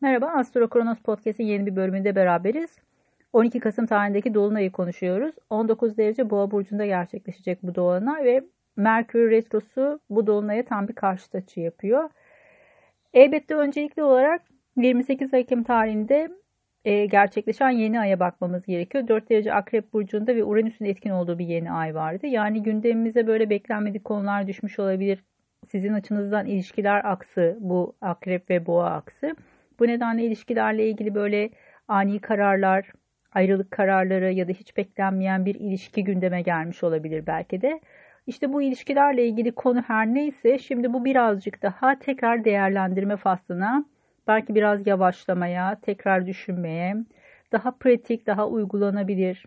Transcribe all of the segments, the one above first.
Merhaba, Astro Kronos Podcast'in yeni bir bölümünde beraberiz. 12 Kasım tarihindeki Dolunay'ı konuşuyoruz. 19 derece Boğa burcunda gerçekleşecek bu Dolunay ve Merkür Retrosu bu Dolunay'a tam bir karşıt açı yapıyor. Elbette öncelikli olarak 28 Ekim tarihinde e, gerçekleşen yeni aya bakmamız gerekiyor. 4 derece Akrep Burcu'nda ve Uranüs'ün etkin olduğu bir yeni ay vardı. Yani gündemimize böyle beklenmedik konular düşmüş olabilir. Sizin açınızdan ilişkiler aksı, bu Akrep ve Boğa aksı. Bu nedenle ilişkilerle ilgili böyle ani kararlar, ayrılık kararları ya da hiç beklenmeyen bir ilişki gündeme gelmiş olabilir belki de. İşte bu ilişkilerle ilgili konu her neyse şimdi bu birazcık daha tekrar değerlendirme faslına, belki biraz yavaşlamaya, tekrar düşünmeye, daha pratik, daha uygulanabilir,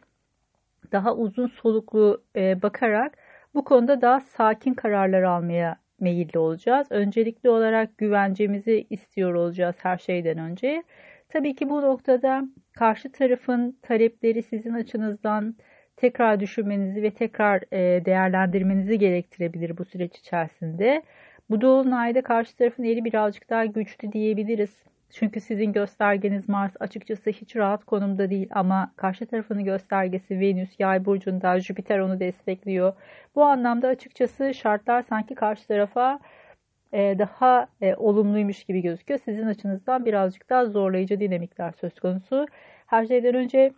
daha uzun soluklu e, bakarak bu konuda daha sakin kararlar almaya meyilli olacağız. Öncelikli olarak güvencemizi istiyor olacağız her şeyden önce. Tabii ki bu noktada karşı tarafın talepleri sizin açınızdan tekrar düşünmenizi ve tekrar e, değerlendirmenizi gerektirebilir bu süreç içerisinde. Bu dolunayda karşı tarafın eli birazcık daha güçlü diyebiliriz. Çünkü sizin göstergeniz Mars açıkçası hiç rahat konumda değil ama karşı tarafının göstergesi Venüs yay burcunda Jüpiter onu destekliyor. Bu anlamda açıkçası şartlar sanki karşı tarafa e, daha e, olumluymuş gibi gözüküyor. Sizin açınızdan birazcık daha zorlayıcı dinamikler söz konusu. Her şeyden önce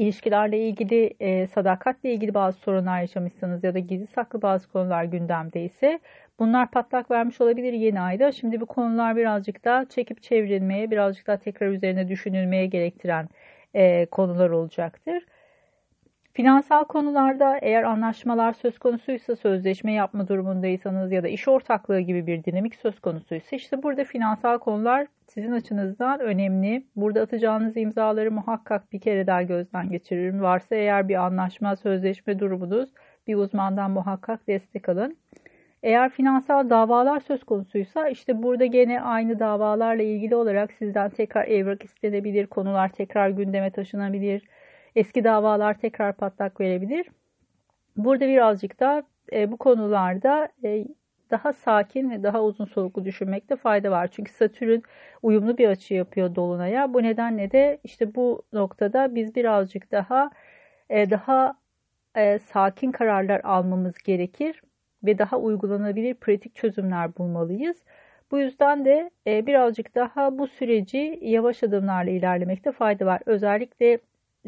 ilişkilerle ilgili, e, sadakatle ilgili bazı sorunlar yaşamışsanız ya da gizli saklı bazı konular gündemdeyse bunlar patlak vermiş olabilir yeni ayda. Şimdi bu konular birazcık daha çekip çevrilmeye, birazcık daha tekrar üzerine düşünülmeye gerektiren e, konular olacaktır. Finansal konularda eğer anlaşmalar söz konusuysa, sözleşme yapma durumundaysanız ya da iş ortaklığı gibi bir dinamik söz konusuysa işte burada finansal konular sizin açınızdan önemli. Burada atacağınız imzaları muhakkak bir kere daha gözden geçiririm. Varsa eğer bir anlaşma, sözleşme durumunuz bir uzmandan muhakkak destek alın. Eğer finansal davalar söz konusuysa işte burada gene aynı davalarla ilgili olarak sizden tekrar evrak istenebilir, konular tekrar gündeme taşınabilir eski davalar tekrar patlak verebilir. Burada birazcık da e, bu konularda e, daha sakin ve daha uzun soluklu düşünmekte fayda var. Çünkü Satürn uyumlu bir açı yapıyor Dolunay'a. Bu nedenle de işte bu noktada biz birazcık daha e, daha e, sakin kararlar almamız gerekir ve daha uygulanabilir pratik çözümler bulmalıyız. Bu yüzden de e, birazcık daha bu süreci yavaş adımlarla ilerlemekte fayda var. Özellikle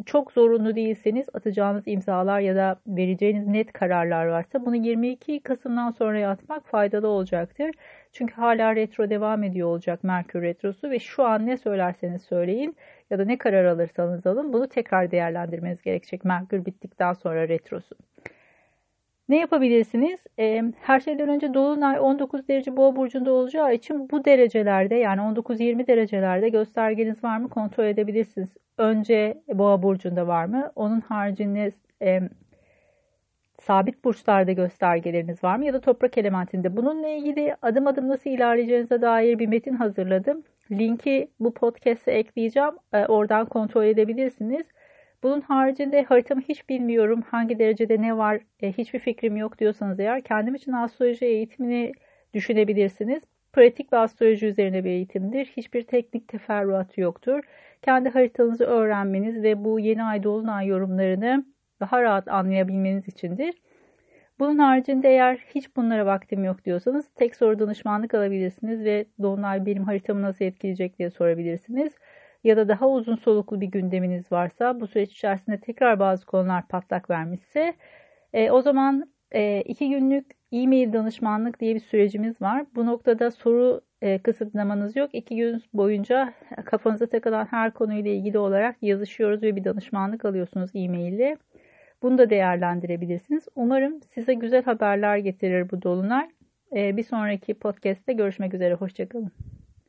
çok zorunlu değilseniz atacağınız imzalar ya da vereceğiniz net kararlar varsa bunu 22 Kasım'dan sonra atmak faydalı olacaktır. Çünkü hala retro devam ediyor olacak Merkür retrosu ve şu an ne söylerseniz söyleyin ya da ne karar alırsanız alın bunu tekrar değerlendirmeniz gerekecek Merkür bittikten sonra retrosu. Ne yapabilirsiniz? E, her şeyden önce Dolunay 19 derece boğa burcunda olacağı için bu derecelerde yani 19-20 derecelerde göstergeniz var mı kontrol edebilirsiniz. Önce boğa burcunda var mı? Onun haricinde e, sabit burçlarda göstergeleriniz var mı? Ya da toprak elementinde. Bununla ilgili adım adım nasıl ilerleyeceğinize dair bir metin hazırladım. Linki bu podcast'e ekleyeceğim. E, oradan kontrol edebilirsiniz. Bunun haricinde haritamı hiç bilmiyorum, hangi derecede ne var, e, hiçbir fikrim yok diyorsanız eğer kendim için astroloji eğitimini düşünebilirsiniz. Pratik bir astroloji üzerine bir eğitimdir. Hiçbir teknik teferruatı yoktur. Kendi haritanızı öğrenmeniz ve bu yeni ay dolunay yorumlarını daha rahat anlayabilmeniz içindir. Bunun haricinde eğer hiç bunlara vaktim yok diyorsanız tek soru danışmanlık alabilirsiniz ve dolunay benim haritamı nasıl etkileyecek diye sorabilirsiniz ya da daha uzun soluklu bir gündeminiz varsa bu süreç içerisinde tekrar bazı konular patlak vermişse e, o zaman e, iki günlük e-mail danışmanlık diye bir sürecimiz var. Bu noktada soru e, kısıtlamanız yok. İki gün boyunca kafanıza takılan her konuyla ilgili olarak yazışıyoruz ve bir danışmanlık alıyorsunuz e-mail ile. Bunu da değerlendirebilirsiniz. Umarım size güzel haberler getirir bu dolunay. E, bir sonraki podcast'te görüşmek üzere. Hoşçakalın.